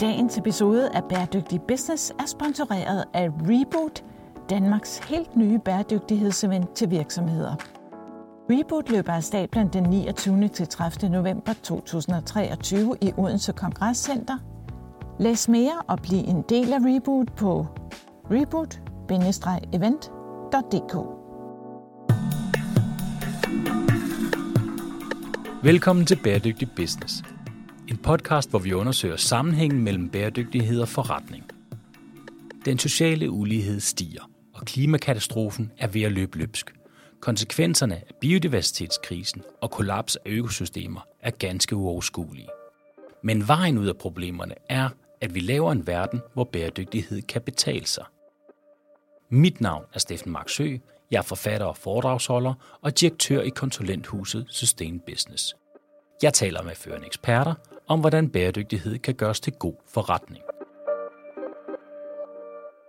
Dagens episode af Bæredygtig Business er sponsoreret af Reboot, Danmarks helt nye bæredygtighedsevent til virksomheder. Reboot løber af stablen den 29. til 30. november 2023 i Odense Kongresscenter. Læs mere og bliv en del af Reboot på reboot-event.dk. Velkommen til Bæredygtig Business. En podcast, hvor vi undersøger sammenhængen mellem bæredygtighed og forretning. Den sociale ulighed stiger, og klimakatastrofen er ved at løbe løbsk. Konsekvenserne af biodiversitetskrisen og kollaps af økosystemer er ganske uoverskuelige. Men vejen ud af problemerne er, at vi laver en verden, hvor bæredygtighed kan betale sig. Mit navn er Steffen Marksø. Jeg er forfatter og foredragsholder og direktør i konsulenthuset Sustain Business. Jeg taler med førende eksperter om, hvordan bæredygtighed kan gøres til god forretning.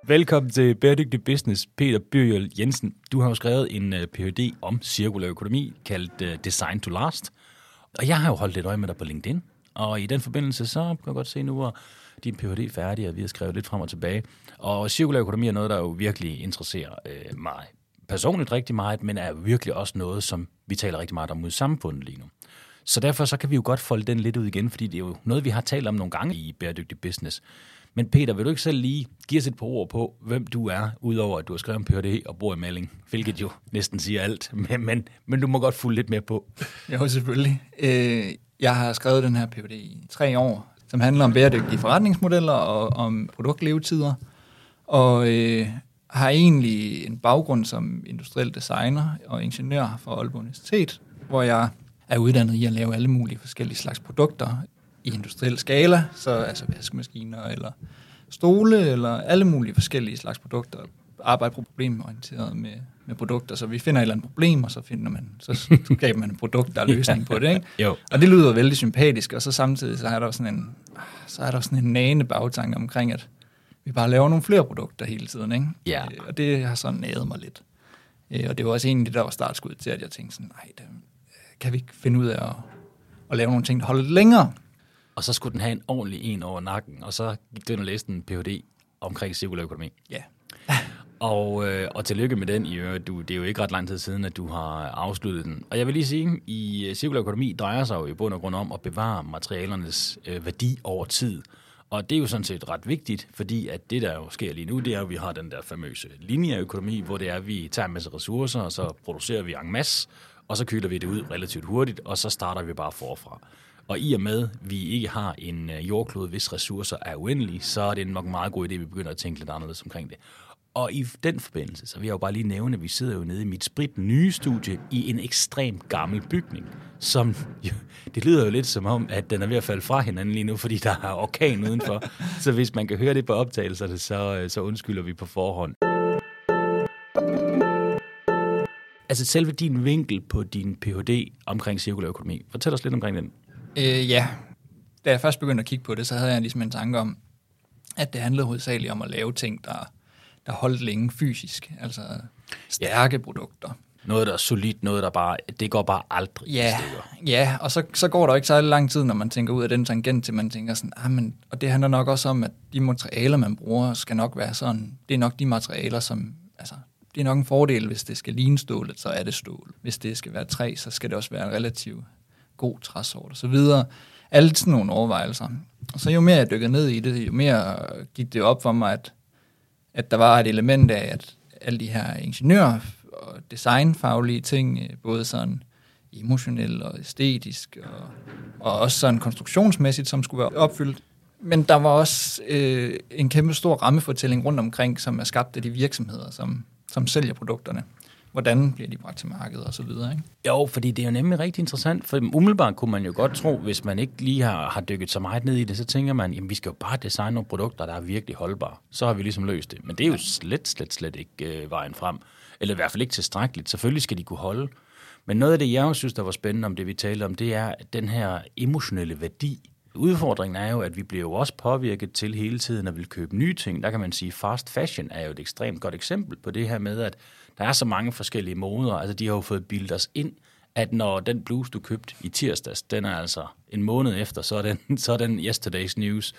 Velkommen til Bæredygtig Business, Peter Byrjøl Jensen. Du har jo skrevet en øh, Ph.D. om cirkulær økonomi, kaldt øh, Design to Last. Og jeg har jo holdt lidt øje med dig på LinkedIn. Og i den forbindelse, så kan jeg godt se nu, at din Ph.D. er færdig, og vi har skrevet lidt frem og tilbage. Og cirkulær økonomi er noget, der jo virkelig interesserer øh, mig personligt rigtig meget, men er virkelig også noget, som vi taler rigtig meget om i samfundet lige nu. Så derfor så kan vi jo godt folde den lidt ud igen, fordi det er jo noget, vi har talt om nogle gange i Bæredygtig Business. Men Peter, vil du ikke selv lige give os et par ord på, hvem du er, udover at du har skrevet en Ph.D. og bor i Malling, hvilket jo næsten siger alt, men, men, men du må godt fulde lidt mere på. Jo, selvfølgelig. Øh, jeg har skrevet den her Ph.D. i tre år, som handler om bæredygtige forretningsmodeller og om produktlevetider, og øh, har egentlig en baggrund som industriel designer og ingeniør fra Aalborg Universitet, hvor jeg er uddannet i at lave alle mulige forskellige slags produkter i industriel skala, så altså vaskemaskiner eller stole eller alle mulige forskellige slags produkter. Arbejde problemorienteret med, med produkter, så vi finder et eller andet problem, og så finder man, så skaber man et produkt, der er løsning på det. Ikke? jo. Og det lyder vældig sympatisk, og så samtidig så er der sådan en, så er der sådan en nane bagtanke omkring, at vi bare laver nogle flere produkter hele tiden. Ikke? Ja. Øh, Og det har sådan næret mig lidt. Øh, Og det var også egentlig det, der var startskud til, at jeg tænkte sådan, nej, det, kan vi ikke finde ud af at, at lave nogle ting, der holder lidt længere? Og så skulle den have en ordentlig en over nakken, og så gik ind og læste en Ph.D. omkring cirkulær økonomi. Ja. Og, øh, og tillykke med den i øvrigt. Du, det er jo ikke ret lang tid siden, at du har afsluttet den. Og jeg vil lige sige, at i øh, cirkulær økonomi drejer sig jo i bund og grund om at bevare materialernes øh, værdi over tid. Og det er jo sådan set ret vigtigt, fordi at det, der jo sker lige nu, det er, at vi har den der famøse linjeøkonomi, hvor det er, at vi tager en masse ressourcer, og så producerer vi en masse, og så køler vi det ud relativt hurtigt, og så starter vi bare forfra. Og i og med, at vi ikke har en øh, jordklode, hvis ressourcer er uendelige, så er det nok en meget god idé, at vi begynder at tænke lidt anderledes omkring det. Og i den forbindelse, så vil jeg jo bare lige nævne, at vi sidder jo nede i mit sprit nye studie i en ekstremt gammel bygning, som jo, det lyder jo lidt som om, at den er ved at falde fra hinanden lige nu, fordi der er orkan udenfor. så hvis man kan høre det på optagelserne, så, øh, så undskylder vi på forhånd. Altså selve din vinkel på din Ph.D. omkring cirkulær økonomi. Fortæl os lidt omkring den. Øh, ja, da jeg først begyndte at kigge på det, så havde jeg ligesom en tanke om, at det handlede hovedsageligt om at lave ting, der, der holdt længe fysisk. Altså stærke produkter. Noget, der er solidt, noget, der bare, det går bare aldrig i Ja, stykker. ja og så, så går der ikke så lang tid, når man tænker ud af den tangent, til man tænker sådan, ah, men, og det handler nok også om, at de materialer, man bruger, skal nok være sådan, det er nok de materialer, som, det er nok en fordel, hvis det skal ligne stålet, så er det stål. Hvis det skal være træ, så skal det også være en relativt god træsort og så videre. Alle sådan nogle overvejelser. Og så jo mere jeg dykkede ned i det, jo mere gik det op for mig, at, at der var et element af, at alle de her ingeniør- og designfaglige ting, øh, både sådan emotionelt og æstetisk, og, og også sådan konstruktionsmæssigt, som skulle være opfyldt. Men der var også øh, en kæmpe stor rammefortælling rundt omkring, som er skabt af de virksomheder, som, som sælger produkterne. Hvordan bliver de bragt til markedet osv.? så? Jo, fordi det er jo nemlig rigtig interessant, for umiddelbart kunne man jo godt tro, hvis man ikke lige har, har dykket så meget ned i det, så tænker man, jamen vi skal jo bare designe nogle produkter, der er virkelig holdbare. Så har vi ligesom løst det. Men det er jo slet, slet, slet ikke øh, vejen frem. Eller i hvert fald ikke tilstrækkeligt. Selvfølgelig skal de kunne holde. Men noget af det, jeg også synes, der var spændende om det, vi talte om, det er den her emotionelle værdi. Udfordringen er jo, at vi bliver jo også påvirket til hele tiden at vil købe nye ting. Der kan man sige, fast fashion er jo et ekstremt godt eksempel på det her med, at der er så mange forskellige moder. Altså, de har jo fået bildet os ind, at når den bluse, du købte i tirsdags, den er altså en måned efter, så er den, så er den yesterday's news.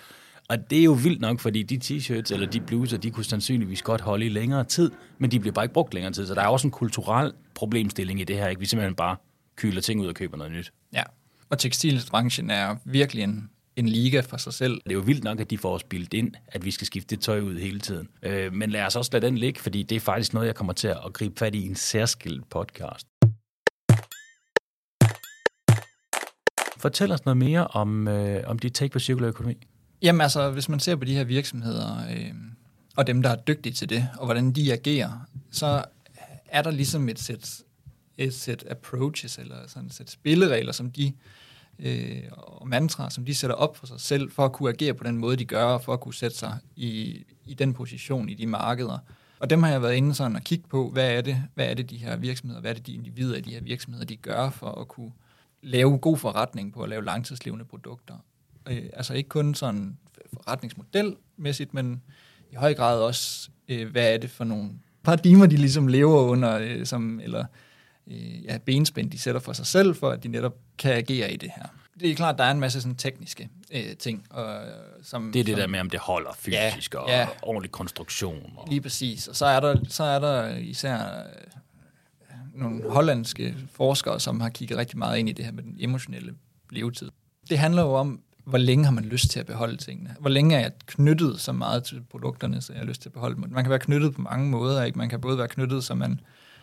Og det er jo vildt nok, fordi de t-shirts eller de bluser, de kunne sandsynligvis godt holde i længere tid, men de bliver bare ikke brugt længere tid. Så der er også en kulturel problemstilling i det her. Ikke? Vi simpelthen bare kyler ting ud og køber noget nyt. Ja, og tekstilbranchen er virkelig en, en liga for sig selv. Det er jo vildt nok, at de får os bildt ind, at vi skal skifte det tøj ud hele tiden. Øh, men lad os også lade den ligge, fordi det er faktisk noget, jeg kommer til at gribe fat i en særskilt podcast. Fortæl os noget mere om, øh, om dit take på cirkulær økonomi. Jamen altså, hvis man ser på de her virksomheder, øh, og dem, der er dygtige til det, og hvordan de agerer, så er der ligesom et sæt, et sæt approaches, eller sådan et sæt spilleregler, som de øh, og mantra, som de sætter op for sig selv, for at kunne agere på den måde, de gør, og for at kunne sætte sig i, i den position i de markeder. Og dem har jeg været inde sådan og kigge på, hvad er det, hvad er det de her virksomheder, hvad er det de individer i de her virksomheder, de gør for at kunne lave god forretning på at lave langtidslevende produkter. Øh, altså ikke kun sådan forretningsmodelmæssigt, men i høj grad også, øh, hvad er det for nogle paradigmer, de ligesom lever under, øh, som, eller øh, ja, benspænd, de sætter for sig selv, for at de netop kan agere i det her. Det er klart, der er en masse sådan tekniske øh, ting. Og, som, Det er det som, der med, om det holder fysisk Ja, og ja. ordentlig konstruktion. Og... Lige præcis. Og så er der, så er der især øh, nogle hollandske forskere, som har kigget rigtig meget ind i det her med den emotionelle levetid. Det handler jo om, hvor længe har man lyst til at beholde tingene? Hvor længe er jeg knyttet så meget til produkterne, så jeg har lyst til at beholde dem? Man kan være knyttet på mange måder. Ikke? Man kan både være knyttet, så man,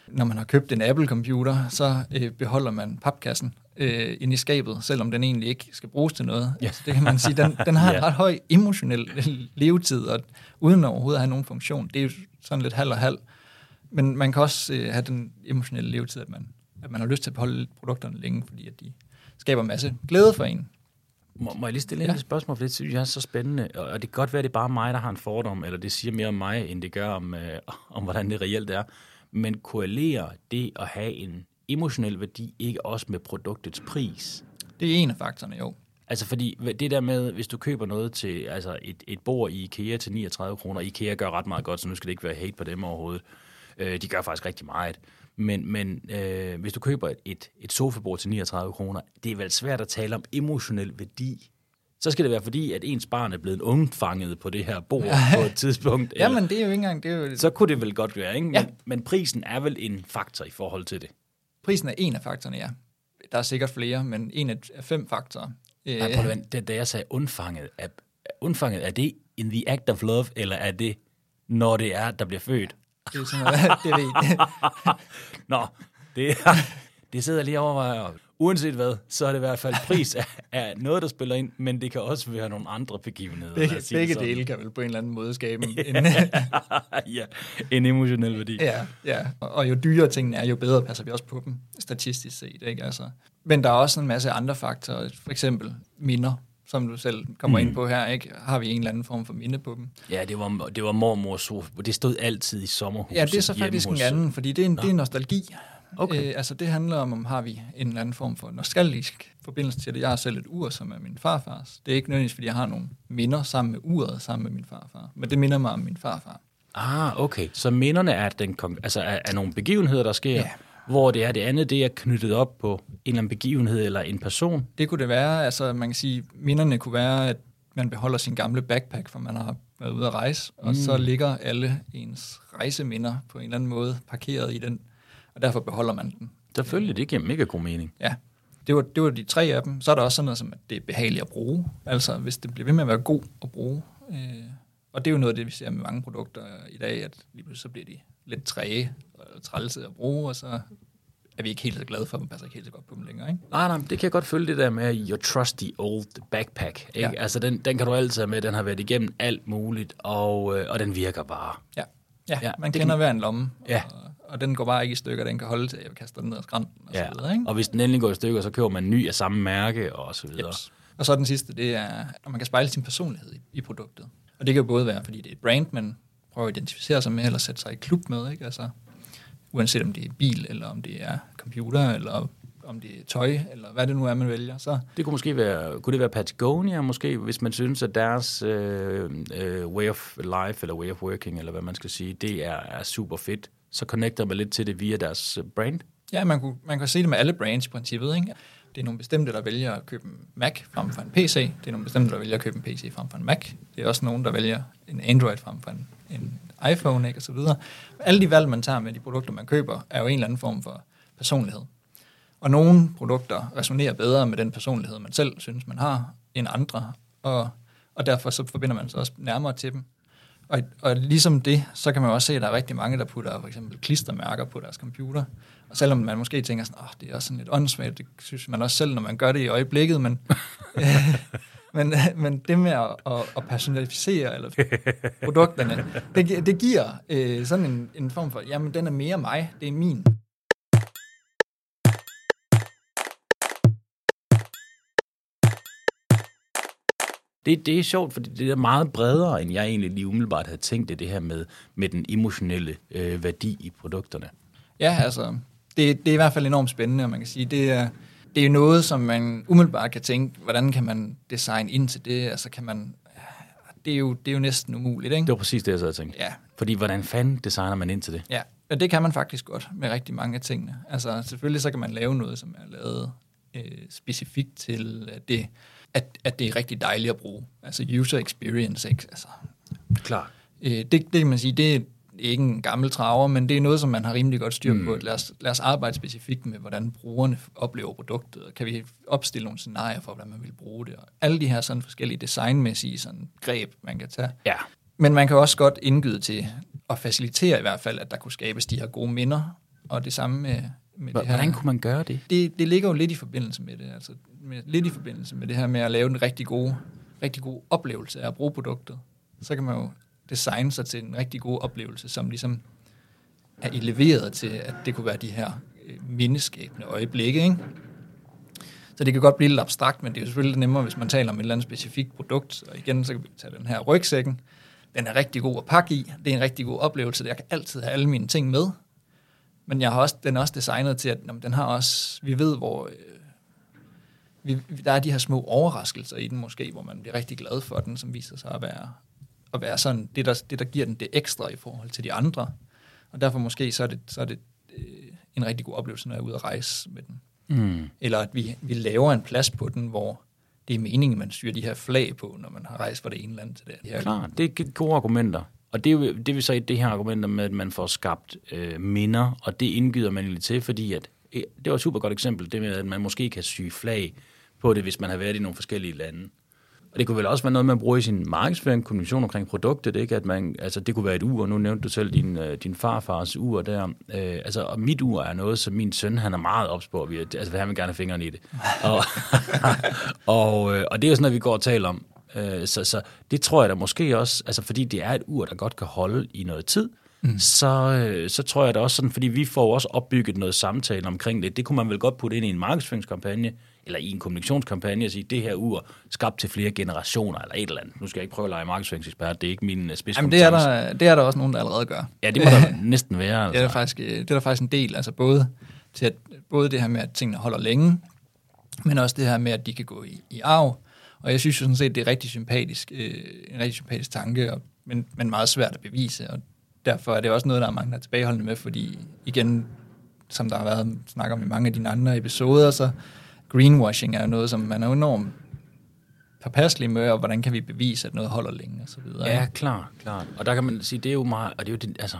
når man har købt en Apple-computer, så øh, beholder man papkassen øh, inde i skabet, selvom den egentlig ikke skal bruges til noget. Ja. Altså, det kan man sige, den, den har en ret høj emotionel levetid, og uden overhovedet at have nogen funktion. Det er jo sådan lidt halv og halv. Men man kan også øh, have den emotionelle levetid, at man, at man har lyst til at beholde produkterne længe, fordi at de skaber en masse glæde for en. Må, må jeg lige stille Ja. et spørgsmål, for det synes jeg er så spændende. Og og det kan godt være, at det er bare mig, der har en fordom, eller det siger mere om mig, end det gør om, øh, om hvordan det reelt er. Men korrelerer det at have en emotionel værdi ikke også med produktets pris? Det er en af faktorerne, jo. Altså fordi det der med, hvis du køber noget til altså et, et bord i IKEA til 39 kroner, IKEA gør ret meget godt, så nu skal det ikke være hate på dem overhovedet. Øh, de gør faktisk rigtig meget. Men, men øh, hvis du køber et, et, sofabord til 39 kroner, det er vel svært at tale om emotionel værdi. Så skal det være fordi, at ens barn er blevet undfanget på det her bord på et tidspunkt. eller- Jamen, det er jo ikke engang... Det er jo, så kunne det vel godt være, ikke? Men, Ja. men prisen er vel en faktor i forhold til det. prisen er en af faktorerne, ja. Der er sikkert flere, men en af fem faktorer. Nej, prøv at det, da jeg sagde undfanget, er, undfanget, er det in the act of love, eller er det, når det er, der bliver født? det er sådan noget, det ved. Nå, det, det sidder jeg lige og overvejer. Uanset hvad, så er det i hvert fald pris er, er noget, der spiller ind, men det kan også være nogle andre begivenheder. Begge, begge dele kan vel på en eller anden måde skabe en... ja, en emotionel værdi. ja, ja. Og, og jo dyrere tingene er, jo bedre passer vi også på dem, statistisk set. Ikke? Altså. Men der er også en masse andre faktorer, for eksempel minder, som du selv kommer mm. ind på her. Ikke? Har vi en eller anden form for minde på dem? Ja, det var, det var mormors sofa. Det stod altid i sommerhuset. Ja, det er så faktisk en anden, fordi det er, en, det er nostalgi. Okay. Øh, altså det handler om, om har vi en eller anden form for nostalgisk forbindelse til det. Jeg har selv et ur, som er min farfars. Det er ikke nødvendigvis, fordi jeg har nogle minder sammen med uret, sammen med min farfar. Men det minder mig om min farfar. Ah, okay. Så minderne er, den, altså er, er nogle begivenheder, der sker, Ja. hvor det er det andet, det er knyttet op på en eller anden begivenhed eller en person. Det kunne det være, altså man kan sige, minderne kunne være, at man beholder sin gamle backpack, for man har været ude at rejse, og Mm. så ligger alle ens rejseminder på en eller anden måde parkeret i den, og derfor beholder man den. Selvfølgelig, det giver mega god mening. Ja, det var, det var de tre af dem. Så er der også sådan noget som, at det er behageligt at bruge. Altså, hvis det bliver ved med at være god at bruge. Øh, og det er jo noget af det, vi ser med mange produkter i dag, at lige pludselig så bliver de lidt træge og trælse at bruge, og så er vi ikke helt så glade for dem, passer ikke helt så godt på dem længere. Ikke? Nej, nej, det kan jeg godt følge det der med your trusty old backpack. Ikke? Ja. Altså, den, den kan du altid have med, den har været igennem alt muligt, og, øh, og den virker bare. Ja, ja, ja man kender kan- hver en lomme, Ja. og, og den går bare ikke i stykker, den kan holde til, at jeg kaster den ned ad skrænten, og Ja. så videre. Ikke? Og hvis den endelig går i stykker, så køber man en ny af samme mærke, og så videre. Yes. Og så den sidste, det er, at man kan spejle sin personlighed i, i produktet. Og det kan jo både være, fordi det er et brand, man prøver at identificere sig med, eller sætte sig i klub med, ikke? Altså, uanset om det er bil, eller om det er computer, eller om det er tøj, eller hvad det nu er, man vælger. Så Det kunne måske være, kunne det være Patagonia måske, hvis man synes, at deres øh, øh, way of life, eller way of working, eller hvad man skal sige, det er, er super fedt. Så connecter man lidt til det via deres øh, brand. ja, man kunne, man kan se det med alle brands i princippet, ikke? det er nogle bestemte, der vælger at købe en Mac frem for en PC. Det er nogle bestemte, der vælger at købe en PC frem for en Mac. Det er også nogen, der vælger en Android frem for en, en iPhone, ikke, og så videre. Alle de valg, man tager med de produkter, man køber, er jo en eller anden form for personlighed. Og nogle produkter resonerer bedre med den personlighed, man selv synes, man har, end andre, og, og derfor så forbinder man sig også nærmere til dem. Og, og ligesom det, så kan man også se, at der er rigtig mange, der putter for eksempel klistermærker på deres computer. Og selvom man måske tænker sådan, oh, det er også sådan lidt åndssvagt, det synes man også selv, når man gør det i øjeblikket, men, men, men det med at, at, at personalisere eller produkterne, det, det giver øh, sådan en, en form for, jamen den er mere mig, det er min. Det, det er sjovt, fordi det er meget bredere, end jeg egentlig lige umiddelbart havde tænkt det, det her med, med den emotionelle øh, værdi i produkterne. Ja, altså, det, det er i hvert fald enormt spændende, og man kan sige, det er, det er noget, som man umiddelbart kan tænke, hvordan kan man designe ind til det? Altså kan man, det er jo, det er jo næsten umuligt, ikke? Det var præcis det, jeg sad og tænkte. Ja. Fordi hvordan fanden designer man ind til det? Ja, og det kan man faktisk godt med rigtig mange af tingene. Altså selvfølgelig så kan man lave noget, som er lavet øh, specifikt til at det, at, at det er rigtig dejligt at bruge. Altså user experience, ikke? Altså, Klar. øh, det, det kan man sige, det er ikke en gammel traver, men det er noget, som man har rimelig godt styr på. Mm. Lad, os, lad os arbejde specifikt med, hvordan brugerne oplever produktet, og kan vi opstille nogle scenarier for, hvordan man vil bruge det, og alle de her sådan forskellige designmæssige sådan greb, man kan tage. Ja. Men man kan også godt indgyde til at facilitere i hvert fald, at der kunne skabes de her gode minder, og det samme med, med det her. Hvordan kunne man gøre det? Det, det ligger jo lidt i forbindelse med det, altså med, lidt i forbindelse med det her med at lave en rigtig god, rigtig god oplevelse af at bruge produktet. Så kan man jo designe sig til en rigtig god oplevelse, som ligesom er eleveret til, at det kunne være de her øh, mindeskabende øjeblikke, ikke? Så det kan godt blive lidt abstrakt, men det er jo selvfølgelig nemmere, hvis man taler om et eller andet specifikt produkt. Og igen, så kan vi tage den her rygsækken. Den er rigtig god at pakke i. Det er en rigtig god oplevelse. Jeg kan altid have alle mine ting med. Men jeg har også, den er også designet til, at jamen, den har også, vi ved, hvor øh, vi, der er de her små overraskelser i den måske, hvor man bliver rigtig glad for den, som viser sig at være, at være sådan, det der, det der giver den det ekstra i forhold til de andre. Og derfor måske så er det, så er det øh, en rigtig god oplevelse, når jeg er ude at rejse med den. Mm. Eller at vi, vi laver en plads på den, hvor det er meningen, man styrer de her flag på, når man har rejst fra det ene land til det her. Klar, det er gode argumenter. Og det er jo det vil så det her argumenter med, at man får skabt øh, minder, og det indgyder man egentlig til, fordi at, øh, det var et super godt eksempel, det med, at man måske kan sy flag på det, hvis man har været i nogle forskellige lande. Og det kunne vel også være noget, man bruger i sin markedsføring, kommunikation omkring produktet, ikke? At man, altså det kunne være et ur, nu nævnte du selv din, øh, din farfars ur der. Øh, altså, og mit ur er noget, som min søn, han er meget ops på, vi, altså han vil gerne have fingrene i det. og, og, øh, og det er jo sådan noget, vi går og taler om. Øh, så, så det tror jeg da måske også, altså fordi det er et ur, der godt kan holde i noget tid, mm. så, øh, så tror jeg da også sådan, fordi vi får også opbygget noget samtale omkring det. Det kunne man vel godt putte ind i en markedsføringskampagne, eller i en kommunikationskampagne og sige, det her ur skabt til flere generationer, eller et eller andet. Nu skal jeg ikke prøve at lege markedsføringsekspert, det er ikke min uh, Jamen, det er, der, det er der også nogen, der allerede gør. Ja, det må der næsten være. Altså. Det, er der faktisk, det er der faktisk en del, altså både, til at, både det her med, at tingene holder længe, men også det her med, at de kan gå i, i arv. Og jeg synes jo sådan set, det er rigtig sympatisk, øh, en rigtig sympatisk tanke, og, men, men meget svært at bevise, og derfor er det også noget, der er mange, der er tilbageholdende med, fordi igen, som der har været snak om i mange af dine andre episoder, så greenwashing er noget, som man er enormt påpasselig med, og hvordan kan vi bevise, at noget holder længe og så videre. Ja, klar, klar. Og der kan man sige, det er jo meget, og det er jo det, altså,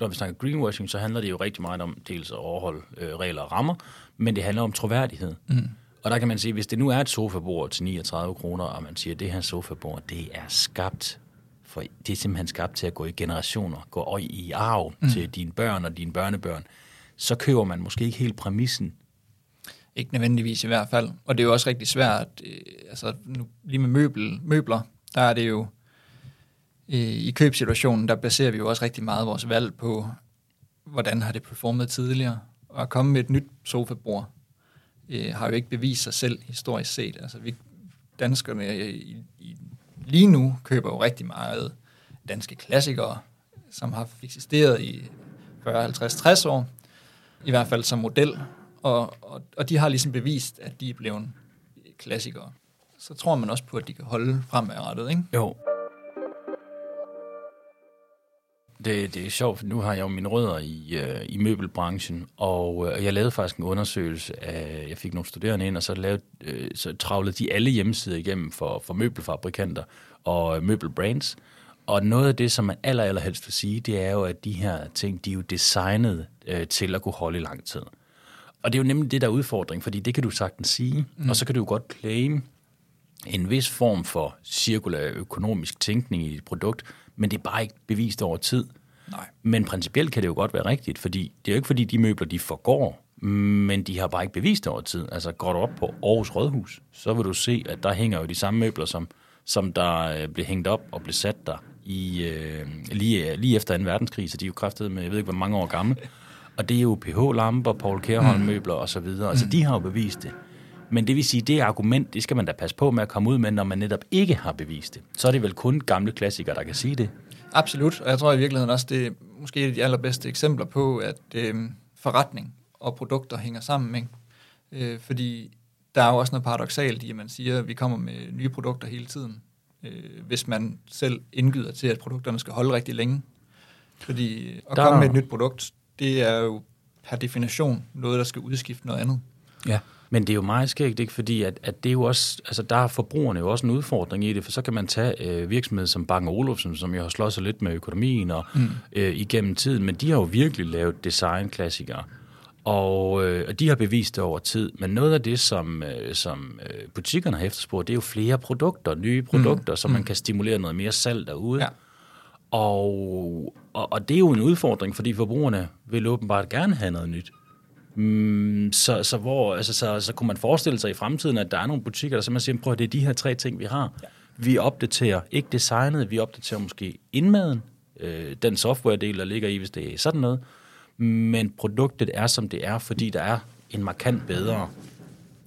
når vi snakker greenwashing, så handler det jo rigtig meget om dels at overholde øh, regler og rammer, men det handler om troværdighed. Mm. Og der kan man sige, hvis det nu er et sofabord til 39 kroner, og man siger, at det her sofabord, det er skabt for det er simpelthen skabt til at gå i generationer, gå i arv mm. til dine børn og dine børnebørn, så køber man måske ikke helt præmissen. Ikke nødvendigvis i hvert fald. Og det er jo også rigtig svært, øh, altså nu, lige med møbel, møbler, der er det jo, øh, i købsituationen, der baserer vi jo også rigtig meget vores valg på, hvordan har det performet tidligere. Og at komme med et nyt sofabord, øh, har jo ikke bevist sig selv historisk set. Altså vi danskerne øh, i, i lige nu køber jo rigtig meget danske klassikere, som har eksisteret i 40, 50, 60 år, i hvert fald som model, og, og, og de har ligesom bevist, at de er blevet klassikere. Så tror man også på, at de kan holde fremadrettet, ikke? Jo. Det, det er sjovt, for nu har jeg jo mine rødder i, øh, i møbelbranchen, og øh, jeg lavede faktisk en undersøgelse af, jeg fik nogle studerende ind, og så, lavede, øh, så travlede de alle hjemmesider igennem for, for møbelfabrikanter og øh, møbelbrands. Og noget af det, som man aller, aller helst vil sige, det er jo, at de her ting, de er jo designet øh, til at kunne holde i lang tid. Og det er jo nemlig det, der er udfordring, fordi det kan du sagtens sige, mm. og så kan du jo godt claim en vis form for cirkulær økonomisk tænkning i dit produkt, men det er bare ikke bevist over tid. Nej. Men principielt kan det jo godt være rigtigt, fordi det er jo ikke fordi, de møbler, de forgår, men de har bare ikke bevist over tid. Altså går du op på Aarhus Rådhus, så vil du se, at der hænger jo de samme møbler, som, som der øh, blev hængt op og blev sat der i, øh, lige, lige efter 2. verdenskrig, så de er jo kraftet med, jeg ved ikke, hvor mange år gamle. Og det er jo PH-lamper, Paul Kærholm-møbler mm. osv. Altså, de har jo bevist det. Men det vil sige, det argument, det skal man da passe på med at komme ud med, når man netop ikke har bevist det. Så er det vel kun gamle klassikere, der kan sige det. Absolut, og jeg tror i virkeligheden også, det er måske et af de allerbedste eksempler på, at øh, forretning og produkter hænger sammen. Ikke? Øh, fordi der er jo også noget paradoxalt i, at man siger, at vi kommer med nye produkter hele tiden, øh, hvis man selv indgyder til, at produkterne skal holde rigtig længe. Fordi at der... komme med et nyt produkt, det er jo per definition noget, der skal udskifte noget andet. Ja. Men det er jo meget skægt, ikke? fordi at, at det er jo også, altså der har forbrugerne jo også en udfordring i det, for så kan man tage øh, virksomheder som Bang Olufsen, som jo har slået sig lidt med økonomien og mm. øh, igennem tiden, men de har jo virkelig lavet designklassikere. Og, øh, og de har bevist det over tid. Men noget af det, som, øh, som øh, butikkerne har efterspurgt, det er jo flere produkter, nye produkter, mm. så man mm. kan stimulere noget mere salg derude. Ja. Og, og, og det er jo en udfordring, fordi forbrugerne vil åbenbart gerne have noget nyt. Mm, så, så, hvor, altså, så, så kunne man forestille sig i fremtiden, at der er nogle butikker, der simpelthen siger, prøv det er de her tre ting, vi har. Ja. Vi opdaterer ikke designet, vi opdaterer måske indmaden, øh, den software-del, der ligger i, hvis det er sådan noget. Men produktet er, som det er, fordi der er en markant bedre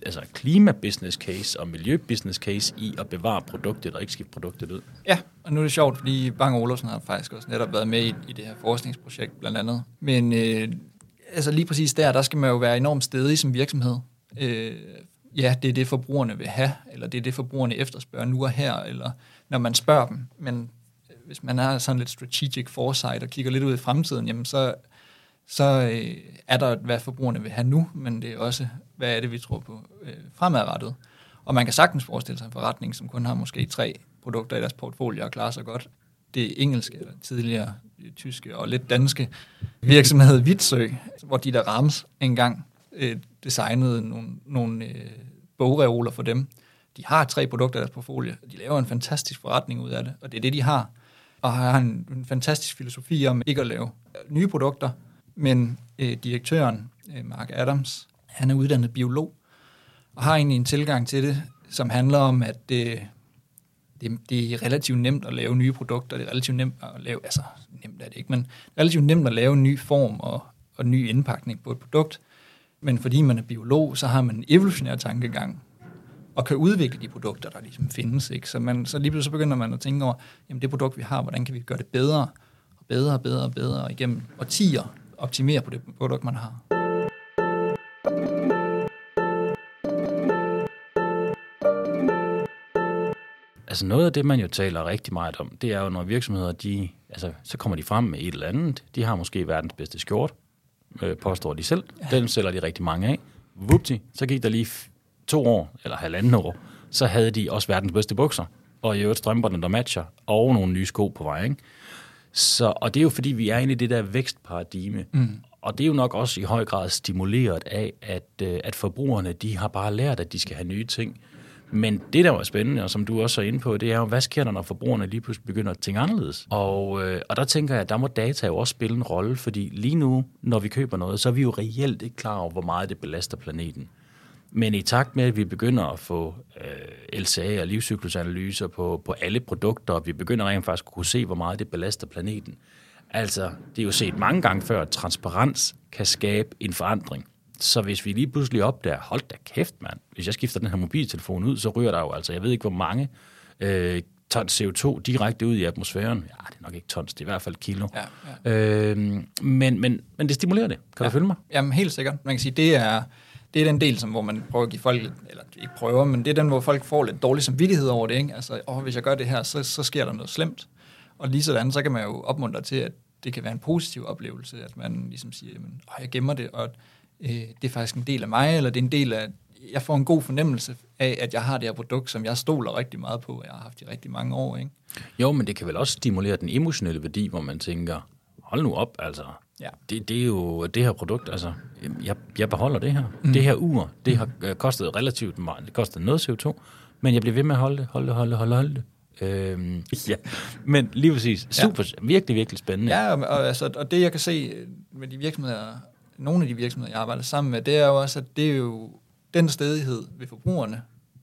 altså klima-business case og miljø-business case i at bevare produktet og ikke skifte produktet ud. Ja, og nu er det sjovt, fordi Bang Olufsen har faktisk også netop været med i, i det her forskningsprojekt blandt andet. Men øh, altså lige præcis der, der skal man jo være enormt stedig som virksomhed. Øh, ja, det er det, forbrugerne vil have, eller det er det, forbrugerne efterspørger nu og her, eller når man spørger dem. Men øh, hvis man er sådan lidt strategic foresight og kigger lidt ud i fremtiden, jamen så, så øh, er der, hvad forbrugerne vil have nu, men det er også, hvad er det, vi tror på øh, fremadrettet. Og man kan sagtens forestille sig en forretning, som kun har måske tre produkter i deres portfolio og klarer sig godt. Det er engelske, eller tidligere tyske og lidt danske virksomhed Vitsø, hvor de der Rams engang øh, designede nogle, nogle øh, bogreoler for dem. De har tre produkter i deres portfolio, og de laver en fantastisk forretning ud af det, og det er det, de har. Og har en, en fantastisk filosofi om ikke at lave øh, nye produkter, men øh, direktøren, øh, Mark Adams, han er uddannet biolog, og har egentlig en tilgang til det, som handler om, at øh, det, det er relativt nemt at lave nye produkter, det er relativt nemt at lave, altså nemt er det ikke, men relativt nemt at lave en ny form og, og ny indpakning på et produkt, men fordi man er biolog, så har man en evolutionær tankegang, og kan udvikle de produkter, der ligesom findes. Ikke? Så, man, så lige pludselig så begynder man at tænke over, jamen det produkt, vi har, hvordan kan vi gøre det bedre, og bedre og bedre og bedre igennem årtier, optimere på det produkt, man har. Altså noget af det, man jo taler rigtig meget om, det er jo, når virksomheder, de, altså, så kommer de frem med et eller andet. De har måske verdens bedste skjort, øh, påstår de selv. Ja. Den sælger de rigtig mange af. Vupti, så gik der lige to år, eller halvanden år, så havde de også verdens bedste bukser. Og i øvrigt strømperne, der matcher, og nogle nye sko på vej. Ikke? Så, og det er jo fordi, vi er inde i det der vækstparadigme. Mm. Og det er jo nok også i høj grad stimuleret af, at, øh, at forbrugerne de har bare lært, at de skal have nye ting. Men det, der var spændende, og som du også er inde på, det er jo, hvad sker der, når forbrugerne lige pludselig begynder at tænke anderledes? Og, øh, og der tænker jeg, at der må data jo også spille en rolle, fordi lige nu, når vi køber noget, så er vi jo reelt ikke klar over, hvor meget det belaster planeten. Men i takt med, at vi begynder at få øh, LCA og livscyklusanalyser på, på alle produkter, og vi begynder rent faktisk at kunne se, hvor meget det belaster planeten. Altså, det er jo set mange gange før, at transparens kan skabe en forandring. Så hvis vi lige pludselig opdager, hold da kæft mand, hvis jeg skifter den her mobiltelefon ud, så ryger der jo altså, jeg ved ikke hvor mange øh, tons CO2 direkte ud i atmosfæren. Ja, det er nok ikke tons, det er i hvert fald kilo. Ja, ja. Øh, men, men, men det stimulerer det. Kan ja. du følge mig? Jamen helt sikkert. Man kan sige, det er, det er den del, som, hvor man prøver at give folk, eller ikke prøver, men det er den, hvor folk får lidt dårlig samvittighed over det. Ikke? Altså, åh, hvis jeg gør det her, så, så sker der noget slemt. Og lige sådan, så kan man jo opmuntre til, at det kan være en positiv oplevelse, at man ligesom siger, jamen, åh, jeg gemmer det, og øh, det er faktisk en del af mig, eller det er en del af, jeg får en god fornemmelse af, at jeg har det her produkt, som jeg stoler rigtig meget på, og jeg har haft i rigtig mange år. Ikke? Jo, men det kan vel også stimulere den emotionelle værdi, hvor man tænker, hold nu op, altså. Ja. Det, det er jo det her produkt, altså, jeg, jeg beholder det her. Mm. Det her ur, det har øh, kostet relativt meget, det kostede noget CO2, men jeg bliver ved med at holde det, holde det, holde det, holde. Holde det. Øhm, ja, men lige præcis, super, ja. virkelig, virkelig spændende. Ja, og, og, altså, og det jeg kan se med de virksomheder, nogle af de virksomheder, jeg arbejder sammen med, det er jo også, at det er jo den stedighed ved forbrugerne,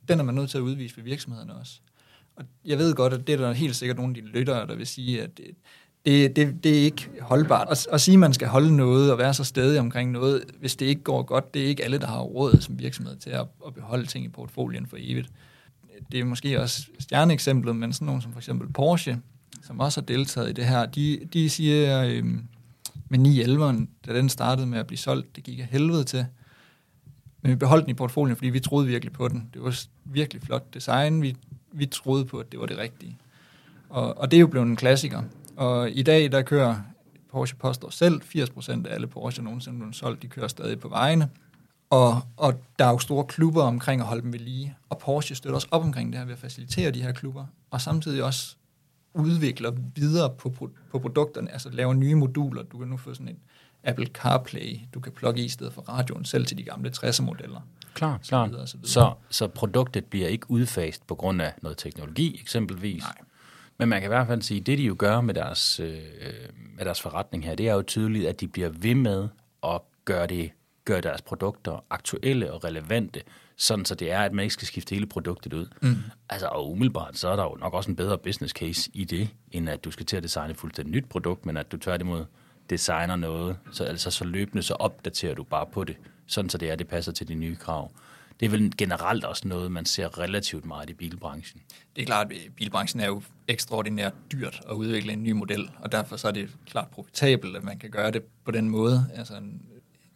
den er man nødt til at udvise ved virksomhederne også. Og jeg ved godt, at det er der helt sikkert nogle af de lyttere, der vil sige, at det, det, det, det er ikke holdbart. At, at sige, at man skal holde noget og være så stedig omkring noget, hvis det ikke går godt, det er ikke alle, der har råd som virksomhed til at, at beholde ting i portfolien for evigt. Det er måske også stjerneeksemplet, men sådan nogle som for eksempel Porsche, som også har deltaget i det her, de, de siger øh, med 911, da den startede med at blive solgt, det gik af helvede til. Men vi beholdt den i portfolien, fordi vi troede virkelig på den. Det var virkelig flot design. Vi, vi troede på, at det var det rigtige. Og, og det er jo blevet en klassiker. Og i dag, der kører Porsche påstår selv, 80% af alle Porsche nogensinde blevet solgt, de kører stadig på vejene. Og, og der er jo store klubber omkring at holde dem ved lige. Og Porsche støtter også op omkring det her ved at facilitere de her klubber. Og samtidig også udvikler videre på, på produkterne, altså laver nye moduler. Du kan nu få sådan en Apple CarPlay, du kan plukke i stedet for radioen selv til de gamle 60'er-modeller. Klar, klar. Så, så, så, så produktet bliver ikke udfast på grund af noget teknologi eksempelvis? Nej. Men man kan i hvert fald sige, at det de jo gør med deres, øh, med deres forretning her, det er jo tydeligt, at de bliver ved med at gøre, det, gøre deres produkter aktuelle og relevante, sådan så det er, at man ikke skal skifte hele produktet ud. Mm. Altså, og umiddelbart, så er der jo nok også en bedre business case i det, end at du skal til at designe fuldstændig nyt produkt, men at du tværtimod designer noget, så, altså så løbende, så opdaterer du bare på det, sådan så det er, det passer til de nye krav. Det er vel generelt også noget, man ser relativt meget i bilbranchen. Det er klart, at bilbranchen er jo ekstraordinært dyrt at udvikle en ny model, og derfor så er det klart profitabelt, at man kan gøre det på den måde. Altså,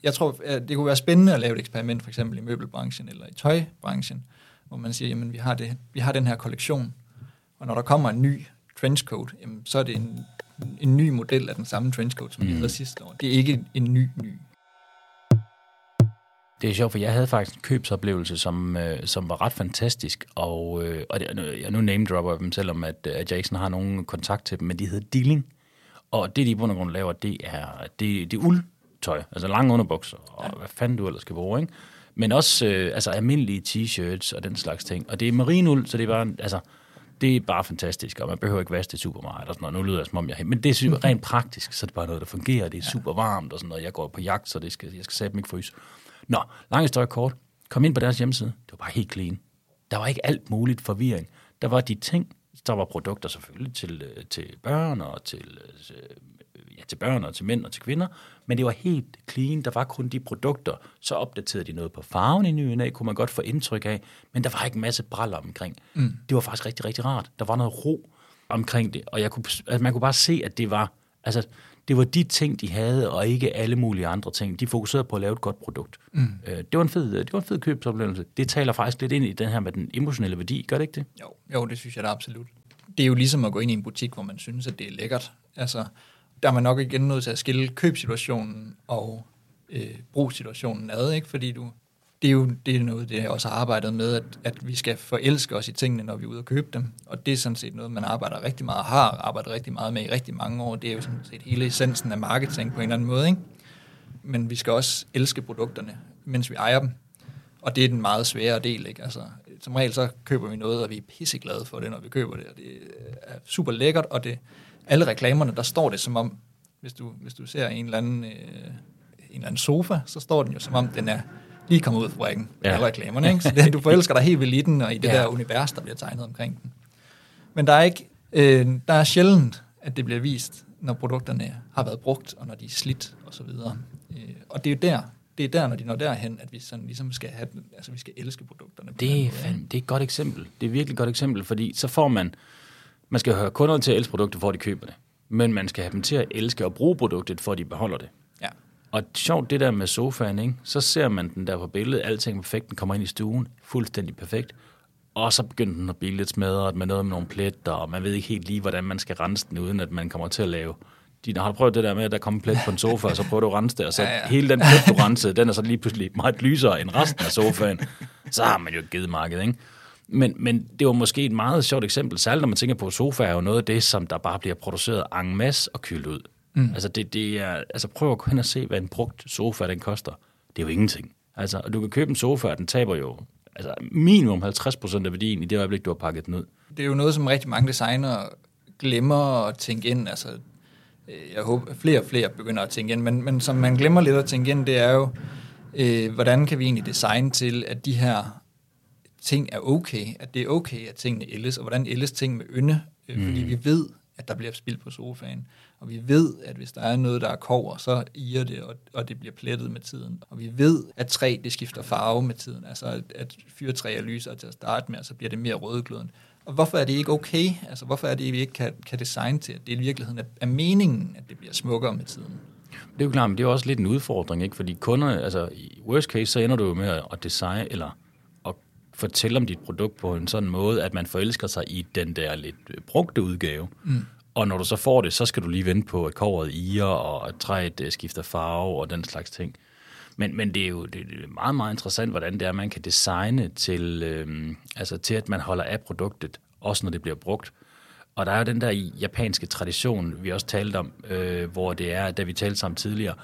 jeg tror, det kunne være spændende at lave et eksperiment, for eksempel i møbelbranchen eller i tøjbranchen, hvor man siger, jamen vi har, det, vi har den her kollektion, og når der kommer en ny trenchcoat, jamen, så er det en, en ny model af den samme trenchcoat, som vi mm. havde sidste år. Det er ikke en ny, ny. Det er sjovt, for jeg havde faktisk en købsoplevelse, som, øh, som var ret fantastisk, og, øh, og det, jeg nu name-dropper dem, selvom at, at jeg ikke har nogen kontakt til dem, men de hedder Dilling, og det, de i bund og grund laver, det er, det, det er uldtøj, altså lange underbukser, og ja. hvad fanden du ellers skal bruge, ikke? Men også øh, altså almindelige t-shirts og den slags ting. Og det er marinuld, så det er bare, altså, det er bare fantastisk, og man behøver ikke vaske det super meget, og sådan noget. Nu lyder det som om jeg men det er super, rent praktisk, så det er bare noget, der fungerer, det er super varmt og sådan noget. Jeg går på jagt, så det skal, jeg skal sætte ikke fryse. Nå, lang historie kort. Kom ind på deres hjemmeside. Det var bare helt clean. Der var ikke alt muligt forvirring. Der var de ting, der var produkter selvfølgelig til, øh, til børn og til, øh, ja, til børn og til mænd og til kvinder, men det var helt clean. Der var kun de produkter. Så opdaterede de noget på farven i ny af, kunne man godt få indtryk af, men der var ikke en masse braller omkring. Mm. Det var faktisk rigtig, rigtig rart. Der var noget ro omkring det, og jeg kunne, altså man kunne bare se, at det var, altså, det var de ting, de havde, og ikke alle mulige andre ting. De fokuserede på at lave et godt produkt. Mm. Øh, det, var en fed, det var en fed købsoplevelse. Det taler faktisk lidt ind i den her med den emotionelle værdi. Gør det ikke det? Jo, jo det synes jeg da absolut. Det er jo ligesom at gå ind i en butik, hvor man synes, at det er lækkert. Altså, der er man nok igen nødt til at skille købsituationen og øh, brugssituationen ad, ikke? fordi du, det er jo det er noget, det jeg også har arbejdet med, at, at vi skal forelske os i tingene, når vi er ude og købe dem. Og det er sådan set noget, man arbejder rigtig meget, har arbejdet rigtig meget med i rigtig mange år. Det er jo sådan set hele essensen af marketing på en eller anden måde. Ikke? Men vi skal også elske produkterne, mens vi ejer dem. Og det er den meget svære del. Ikke? Altså, som regel så køber vi noget, og vi er pisseglade for det, når vi køber det. Og det øh, er super lækkert, og det, alle reklamerne, der står det som om, hvis du, hvis du ser en eller anden... Øh, en eller anden sofa, så står den jo som om, den er lige kommet ud af fabrikken med ja. alle reklamerne. Ikke? Så det, du forelsker dig helt vildt i den, og i det ja. der univers, der bliver tegnet omkring den. Men der er ikke, øh, der er sjældent, at det bliver vist, når produkterne har været brugt, og når de er slidt, og så videre. Øh, og det er jo der, det er der, når de når derhen, at vi sådan ligesom skal have, altså vi skal elske produkterne. Det er, fandme, det er et godt eksempel. Det er virkelig et godt eksempel, fordi så får man, man skal høre kunderne til at elske produktet, for at de køber det. Men man skal have dem til at elske og bruge produktet, for at de beholder det. Og sjovt det der med sofaen, ikke? så ser man den der på billedet, alting perfekt, den kommer ind i stuen, fuldstændig perfekt. Og så begynder den at blive lidt smadret med noget med nogle pletter, og man ved ikke helt lige, hvordan man skal rense den, uden at man kommer til at lave de har du prøvet det der med, at der kommer plet på en sofa, og så prøver du at rense det, og så Ja, ja, ja. ja. hele den plet, du rensede, den er så lige pludselig meget lysere end resten af sofaen. Så har man jo givet markedet, ikke? Men, men det var måske et meget sjovt eksempel, særligt når man tænker på, at sofa er jo noget af det, som der bare bliver produceret en masse og kyldt ud. Mm. Altså, det, det er, altså prøv at gå hen og se, hvad en brugt sofa den koster. Det er jo ingenting. Altså, og du kan købe en sofa, og den taber jo altså, minimum 50% af værdien i det øjeblik, du har pakket den ud. Det er jo noget, som rigtig mange designere glemmer at tænke ind. Altså, øh, jeg håber, at flere og flere begynder at tænke ind, men, men som man glemmer lidt at tænke ind, det er jo, øh, hvordan kan vi egentlig designe til, at de her ting er okay, at det er okay, at tingene ældes, og hvordan ældes ting med ynde, øh, fordi vi ved, at der bliver spildt på sofaen, og vi ved, at hvis der er noget, der er kover, så irer det, og, og det bliver plettet med tiden. Og vi ved, at træ, det skifter farve med tiden, altså at, at fyrtræ er lysere til at starte med, og så bliver det mere rødglødende. Og hvorfor er det ikke okay? Altså hvorfor er det, at vi ikke kan, kan designe til, at det i virkeligheden er, er meningen, at det bliver smukkere med tiden? Det er jo klart, men det er også lidt en udfordring, ikke? Fordi kunderne, altså i worst case, så ender du jo med at designe, eller fortælle om dit produkt på en sådan måde, at man forelsker sig i den der lidt brugte udgave. Mm. Og når du så får det, så skal du lige vente på, at coveret irer, og at træet øh, skifter farve, og den slags ting. Men, men det er jo det er meget, meget interessant, hvordan det er, man kan designe til, øh, altså til, at man holder af produktet, også når det bliver brugt. Og der er jo den der japanske tradition, vi også talte om, øh, hvor det er, da vi talte sammen tidligere,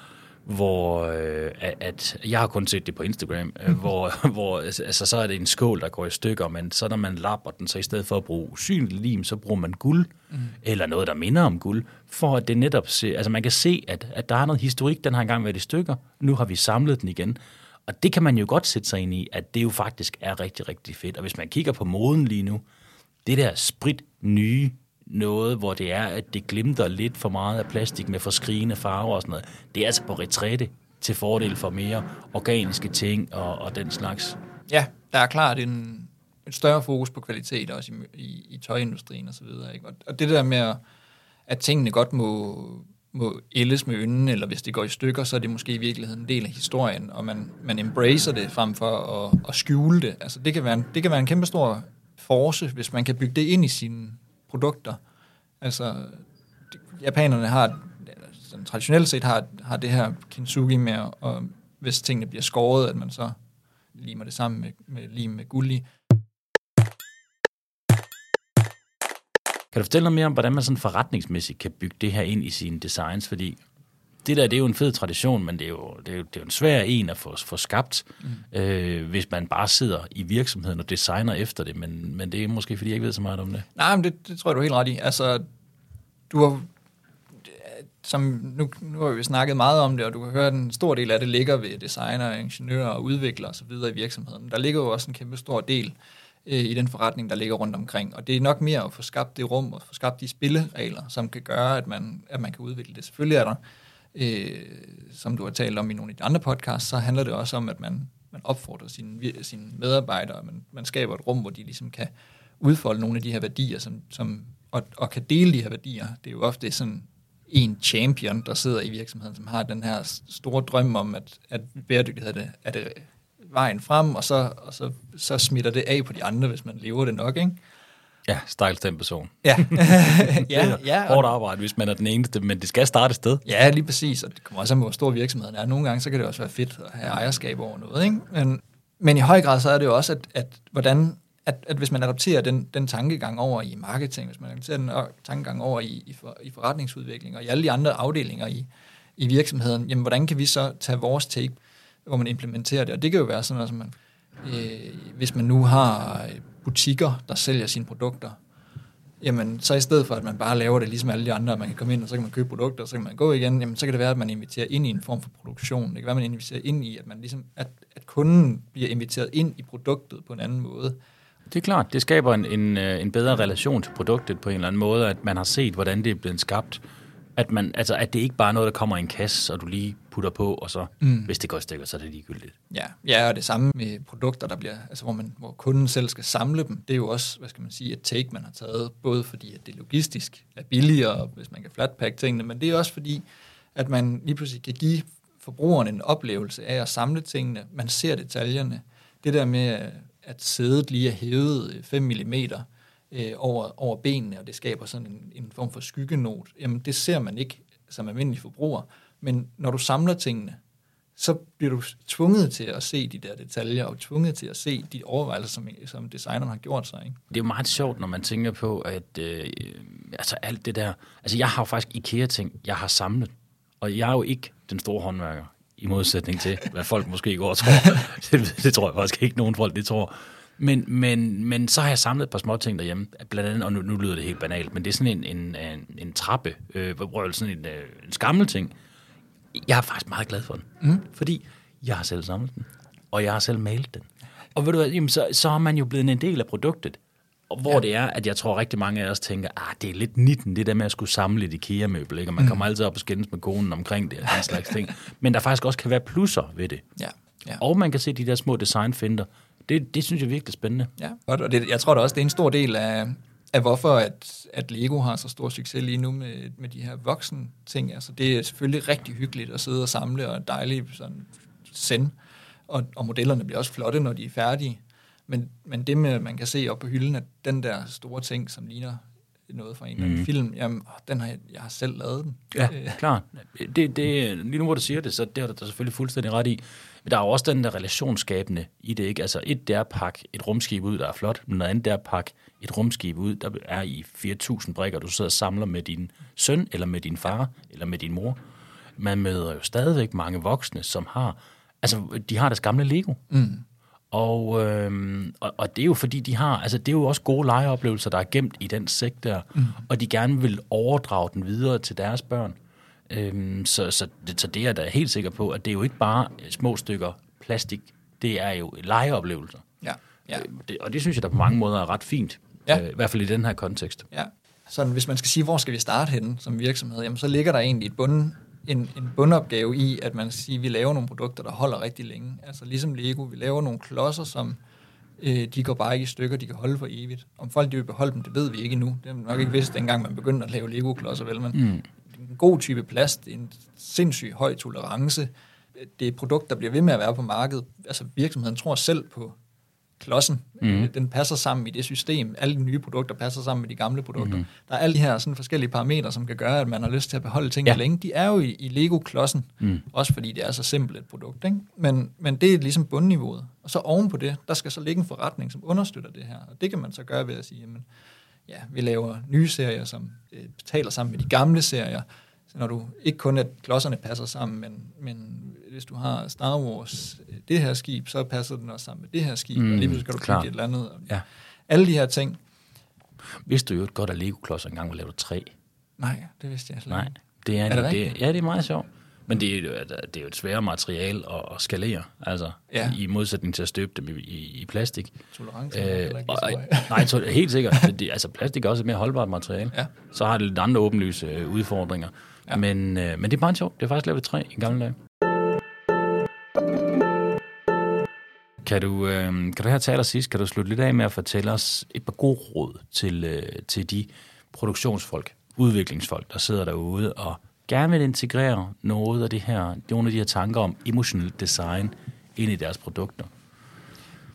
hvor øh, at, jeg har kun set det på Instagram, øh, hvor, hvor altså, så er det en skål, der går i stykker, men så når man lapper den, så i stedet for at bruge usynlig lim, så bruger man guld, mm. eller noget, der minder om guld, for at det netop se, altså man kan se, at, at der er noget historik, den har engang været i stykker, nu har vi samlet den igen. Og det kan man jo godt sætte sig ind i, at det jo faktisk er rigtig, rigtig fedt. Og hvis man kigger på moden lige nu, det der sprit nye noget, hvor det er, at det glimter lidt for meget af plastik med forskrigende farver og sådan noget, det er altså på retræte til fordel for mere organiske ting og, og den slags. Ja, der er klart en, et større fokus på kvalitet også i, i, i tøjindustrien og så videre. Ikke? Og, og det der med, at, at tingene godt må, må ældes med ynden, eller hvis det går i stykker, så er det måske i virkeligheden en del af historien, og man, man embracer det frem for at, at skjule det. Altså, det, kan være en, det kan være en kæmpe stor force, hvis man kan bygge det ind i sin produkter. Altså, de, japanerne har, sådan traditionelt set har, har det her kintsugi med, og hvis tingene bliver skåret, at man så limer det sammen med, med lim med guld i. Kan du fortælle noget mere om, hvordan man sådan forretningsmæssigt kan bygge det her ind i sine designs? Fordi det der, det er jo en fed tradition, men det er jo, det er jo, det er jo en svær en at få, få skabt, mm. øh, hvis man bare sidder i virksomheden og designer efter det. Men, men det er måske, fordi jeg ikke ved så meget om det. Nej, men det, det tror jeg, du er helt ret i. Altså, du har, som nu, nu har vi snakket meget om det, og du kan høre, at en stor del af det ligger ved designer, ingeniører og udviklere osv. i virksomheden. Der ligger jo også en kæmpe stor del øh, i den forretning, der ligger rundt omkring. Og det er nok mere at få skabt det rum og få skabt de spilleregler, som kan gøre, at man, at man kan udvikle det. Selvfølgelig er der, øh, som du har talt om i nogle af de andre podcasts, så handler det også om, at man, man opfordrer sine, sine medarbejdere, man, man skaber et rum, hvor de ligesom kan udfolde nogle af de her værdier, som, som, og, og kan dele de her værdier. Det er jo ofte sådan en champion, der sidder i virksomheden, som har den her store drøm om, at, at bæredygtighed er det, er det vejen frem, og, så, og så, så smitter det af på de andre, hvis man lever det nok, ikke? Ja, stakkels den person. Ja, ja, ja, hårdt arbejde, hvis man er den eneste, men det skal starte et sted. ja, lige præcis, og det kommer også an på, hvor stor virksomheden er. Nogle gange, så kan det også være fedt at have ejerskab over noget, ikke? Men, men i høj grad, så er det jo også, at, at hvordan at, at hvis man adopterer den, den tankegang over i marketing, hvis man adopterer den tankegang over i, i, for, i forretningsudvikling og i alle de andre afdelinger i, i virksomheden, jamen hvordan kan vi så tage vores take, hvor man implementerer det? Og det kan jo være sådan noget, som man, øh, hvis man nu har øh, butikker, der sælger sine produkter, jamen så i stedet for, at man bare laver det ligesom alle de andre, at man kan komme ind, og så kan man købe produkter, og så kan man gå igen, jamen så kan det være, at man inviterer ind i en form for produktion. Det kan være, at man inviterer ind i, at, man ligesom, at, at kunden bliver inviteret ind i produktet på en anden måde. Det er klart, det skaber en, en, øh, en bedre relation til produktet på en eller anden måde, at man har set, hvordan det er blevet skabt. At, man, altså, at det ikke bare er noget, der kommer i en kasse, og du lige putter på, og så, mm. hvis det går i stykker, så er det ligegyldigt. Ja, ja, og det samme med produkter, der bliver, altså hvor, man, hvor kunden selv skal samle dem, det er jo også, hvad skal man sige, et take, man har taget, både fordi, at det logistisk er billigere, hvis man kan flatpack tingene, men det er også fordi, at man lige pludselig kan give forbrugeren en oplevelse af at samle tingene, man ser detaljerne. Det der med, at sædet lige er hævet 5 mm øh, over, over benene, og det skaber sådan en, en form for skyggenot, jamen det ser man ikke som almindelig forbruger. Men når du samler tingene, så bliver du tvunget til at se de der detaljer, og tvunget til at se de overvejelser, som, som designeren har gjort sig. Ikke? Det er jo meget sjovt, når man tænker på, at øh, altså alt det der... Altså jeg har jo faktisk IKEA-ting, jeg har samlet. Og jeg er jo ikke den store håndværker, i modsætning til, hvad folk måske går og tror. det, det tror jeg faktisk ikke, nogen folk det tror. Men, men, men så har jeg samlet et par små ting derhjemme, blandt andet, og nu, nu lyder det helt banalt, men det er sådan en, en, en, en trappe, øh, sådan en, øh, en skammel ting. Jeg er faktisk meget glad for den, mm. fordi jeg har selv samlet den, og jeg har selv malet den. Og ved du hvad, jamen, så, så er man jo blevet en del af produktet. Og hvor ja. det er, at jeg tror rigtig mange af os tænker, ah, det er lidt nitten, det der med at skulle samle et IKEA-møbel, ikke? og man mm. kommer altid op og skændes med konen omkring det, og den slags ting. Men der faktisk også kan være plusser ved det. Ja. Ja. Og man kan se de der små designfinder. Det, det synes jeg er virkelig spændende. Ja, og det, jeg tror da også, det er en stor del af, af hvorfor at, at Lego har så stor succes lige nu med, med de her voksen ting. Altså, det er selvfølgelig rigtig hyggeligt at sidde og samle, og dejligt sådan send. Og, og modellerne bliver også flotte, når de er færdige. Men, men det med, at man kan se op på hylden, at den der store ting, som ligner noget fra en mm. anden film, jamen, den har jeg, jeg har selv lavet den. Ja, klart. Det, det, lige nu, hvor du siger det, så det har du selvfølgelig fuldstændig ret i. Men der er jo også den der relationsskabende i det, ikke? Altså et, der pakke et rumskib ud, der er flot, men noget andet, der pakke et rumskib ud, der er i 4.000 brikker, du sidder og samler med din søn, eller med din far, eller med din mor. Man møder jo stadigvæk mange voksne, som har, altså de har deres gamle Lego. Mm. Og, øhm, og, og det er jo fordi, de har, altså det er jo også gode legeoplevelser, der er gemt i den sæk der, mm. og de gerne vil overdrage den videre til deres børn. Øhm, så, så, det, så det er jeg da helt sikker på, at det er jo ikke bare små stykker plastik, det er jo legeoplevelser. Ja. ja. Øh, det, og det synes jeg da på mange måder er ret fint, ja. øh, i hvert fald i den her kontekst. Ja. Så hvis man skal sige, hvor skal vi starte henne som virksomhed, jamen så ligger der egentlig et bund, en, en bundopgave i, at man siger, at vi laver nogle produkter, der holder rigtig længe. Altså ligesom Lego, vi laver nogle klodser, som øh, de går bare ikke i stykker, de kan holde for evigt. Om folk de vil beholde dem, det ved vi ikke endnu. Det er nok ikke vidst, dengang man begyndte at lave Lego-klodser, vel? Men mm. en god type plast, en sindssygt høj tolerance. Det er et produkt, der bliver ved med at være på markedet. Altså virksomheden tror selv på klodsen. Mm. Den passer sammen i det system. Alle de nye produkter passer sammen med de gamle produkter. Mm. Der er alle de her sådan forskellige parametre, som kan gøre, at man har lyst til at beholde tingene ja. længe. De er jo i, i Lego-klodsen, mm. også fordi det er så simpelt et produkt. Ikke? Men, men det er ligesom bundniveauet. Og så oven på det, der skal så ligge en forretning, som understøtter det her. Og det kan man så gøre ved at sige, jamen, ja, vi laver nye serier, som øh, betaler sammen med de gamle serier. Så når du ikke kun at klodserne passer sammen, men, men hvis du har Star Wars, det her skib, så passer den også sammen med det her skib, mm, og lige pludselig skal du klar. et eller andet. Ja. Alle de her ting. Vidste du jo godt, at Lego-klodser engang var lavet træ? Nej, det vidste jeg slet Nej, det er, er det, det Ja, det er meget sjovt. Men det er, det er jo et svære materiale at, at skalere, altså ja. i modsætning til at støbe dem i, i, i plastik. Tolerance øh, og, Nej, to, helt sikkert. det, altså plastik er også et mere holdbart materiale. Ja. Så har det lidt andre åbenlyse øh, udfordringer. Ja. Men, øh, men det er meget sjovt. Det er faktisk lavet træ i gamle dage. Kan du, øh, kan du her til allersidst, kan du slutte lidt af med at fortælle os et par gode råd til, øh, til de produktionsfolk, udviklingsfolk, der sidder derude og gerne vil integrere noget af det her, nogle af de her tanker om emotional design ind i deres produkter.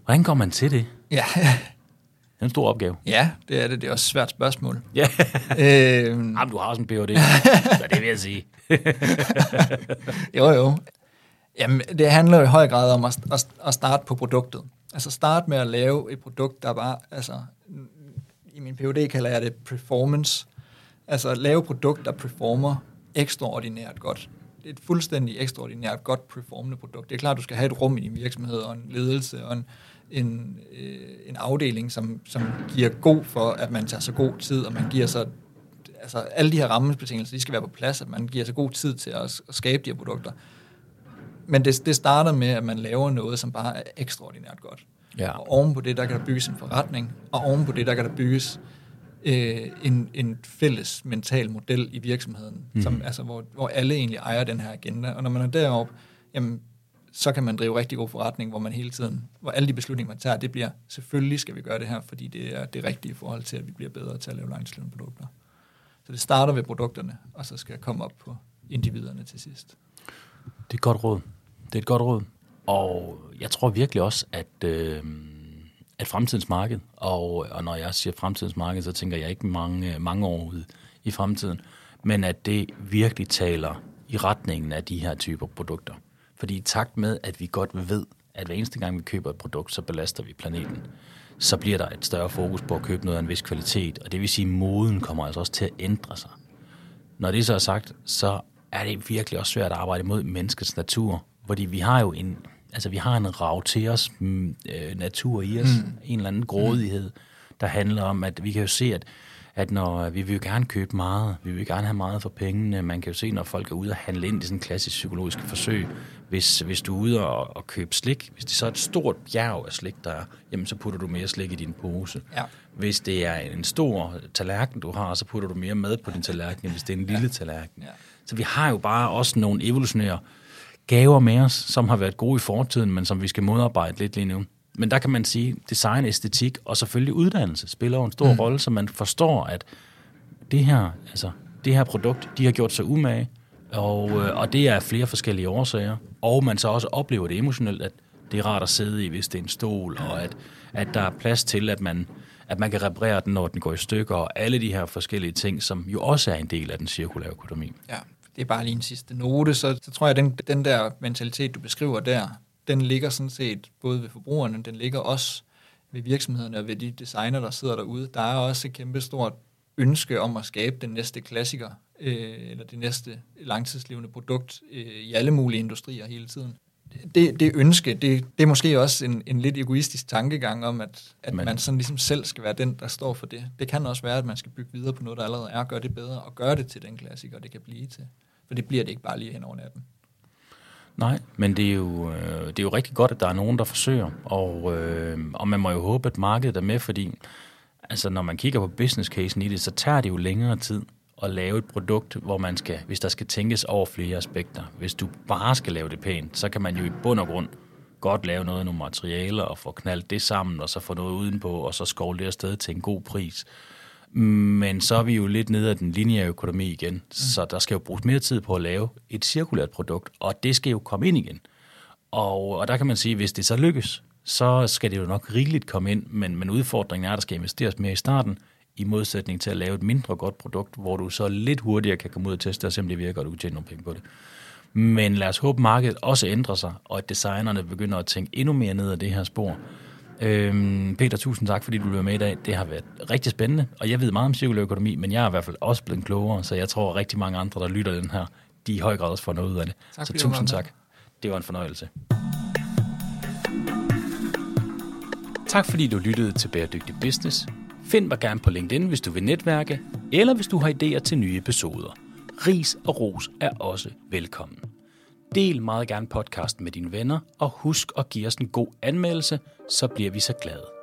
Hvordan går man til det? Ja. Det er en stor opgave. Ja, det er det. Det er også et svært spørgsmål. Ja. øhm. Jamen, du har også en PhD, så det vil jeg sige. jo, jo. Jamen, det handler i høj grad om at, at, at starte på produktet. Altså starte med at lave et produkt, der bare, altså, i min PhD kalder jeg det performance. Altså lave et produkt, der performer ekstraordinært godt. Det er et fuldstændig ekstraordinært godt performende produkt. Det er klart, du skal have et rum i din virksomhed, og en ledelse, og en, en, øh, en afdeling, som, som giver god for, at man tager så god tid, og man giver så altså alle de her rammebetingelser, de skal være på plads, at man giver så god tid til at, at skabe de her produkter men det, det starter med, at man laver noget, som bare er ekstraordinært godt. Ja. Og oven på det, der kan der bygges en forretning, og oven på det, der kan der bygges øh, en, en fælles mental model i virksomheden, mm. som, altså, hvor, hvor alle egentlig ejer den her agenda. Og når man er deroppe, jamen, så kan man drive rigtig god forretning, hvor man hele tiden, hvor alle de beslutninger, man tager, det bliver, selvfølgelig skal vi gøre det her, fordi det er det rigtige i forhold til, at vi bliver bedre til at lave langtidsløbende produkter. Så det starter ved produkterne, og så skal jeg komme op på individerne til sidst. Det er et godt råd. Det er et godt råd. Og jeg tror virkelig også, at, øh, at fremtidens marked, og, og når jeg siger fremtidens marked, så tænker jeg ikke mange, mange år ud i fremtiden, men at det virkelig taler i retningen af de her typer produkter. Fordi i takt med, at vi godt ved, at hver eneste gang vi køber et produkt, så belaster vi planeten, så bliver der et større fokus på at købe noget af en vis kvalitet, og det vil sige, at moden kommer altså også til at ændre sig. Når det så er sagt, så er det virkelig også svært at arbejde imod menneskets natur, fordi vi har jo en, altså vi har en rav til os mm, øh, natur i os, mm. en eller anden grådighed, der handler om, at vi kan jo se, at at når vi vil jo gerne købe meget, vi vil gerne have meget for pengene, man kan jo se, når folk er ude og handle ind i sådan en klassisk psykologisk forsøg, hvis, hvis du er ude og, og købe slik, hvis det så er et stort bjerg af slik, der er, jamen så putter du mere slik i din pose. Ja. Hvis det er en stor tallerken, du har, så putter du mere mad på din tallerken, end hvis det er en lille ja. tallerken. Ja. Så vi har jo bare også nogle evolutionære gaver med os, som har været gode i fortiden, men som vi skal modarbejde lidt lige nu. Men der kan man sige, design, æstetik og selvfølgelig uddannelse spiller jo en stor mm. rolle, så man forstår, at det her, altså, det her produkt, de har gjort sig umage, og, øh, og det er flere forskellige årsager. Og man så også oplever det emotionelt, at det er rart at sidde i, hvis det er en stol, og at, at der er plads til, at man, at man kan reparere den, når den går i stykker, og alle de her forskellige ting, som jo også er en del af den cirkulære økonomi. Ja, det er bare lige en sidste note, så, så tror jeg, at den, den der mentalitet, du beskriver der, den ligger sådan set både ved forbrugerne, den ligger også ved virksomhederne og ved de designer, der sidder derude. Der er også et kæmpe stort ønske om at skabe den næste klassiker, øh, eller det næste langtidslevende produkt øh, i alle mulige industrier hele tiden. Det, det ønske, det, det er måske også en, en lidt egoistisk tankegang om, at, at Men. man sådan ligesom selv skal være den, der står for det. Det kan også være, at man skal bygge videre på noget, der allerede er, gøre det bedre, og gøre det til den klassiker, det kan blive til. For det bliver det ikke bare lige hen over natten. Nej, men det er, jo, øh, det er jo rigtig godt, at der er nogen, der forsøger, og, øh, og man må jo håbe, at markedet er med, fordi altså, når man kigger på business casen i det, så tager det jo længere tid at lave et produkt, hvor man skal, hvis der skal tænkes over flere aspekter. Hvis du bare skal lave det pænt, så kan man jo i bund og grund godt lave noget af nogle materialer og få knaldt det sammen, og så få noget udenpå, og så skovle det afsted til en god pris. Men så er vi jo lidt nede af den lineære økonomi igen, mm. så der skal jo bruges mere tid på at lave et cirkulært produkt, og det skal jo komme ind igen. Og, og der kan man sige, at hvis det så lykkes, så skal det jo nok rigeligt komme ind, men, men udfordringen er, at der skal investeres mere i starten, i modsætning til at lave et mindre godt produkt, hvor du så lidt hurtigere kan komme ud og teste og se, om det virker, og du kan tjene nogle penge på det. Men lad os håbe, at markedet også ændrer sig, og at designerne begynder at tænke endnu mere ned ad det her spor. Øhm, Peter, tusind tak, fordi du blev med i dag. Det har været rigtig spændende, og jeg ved meget om cirkulær økonomi, men jeg er i hvert fald også blevet klogere, så jeg tror, at rigtig mange andre, der lytter den her, de i høj grad også får noget ud af det. Tak, så tusind tak. Det var en fornøjelse. Tak fordi du lyttede til Bæredygtig Business. Find mig gerne på LinkedIn, hvis du vil netværke, eller hvis du har idéer til nye episoder. Ris og ros er også velkommen. Del meget gerne podcasten med dine venner, og husk at give os en god anmeldelse, så bliver vi så glade.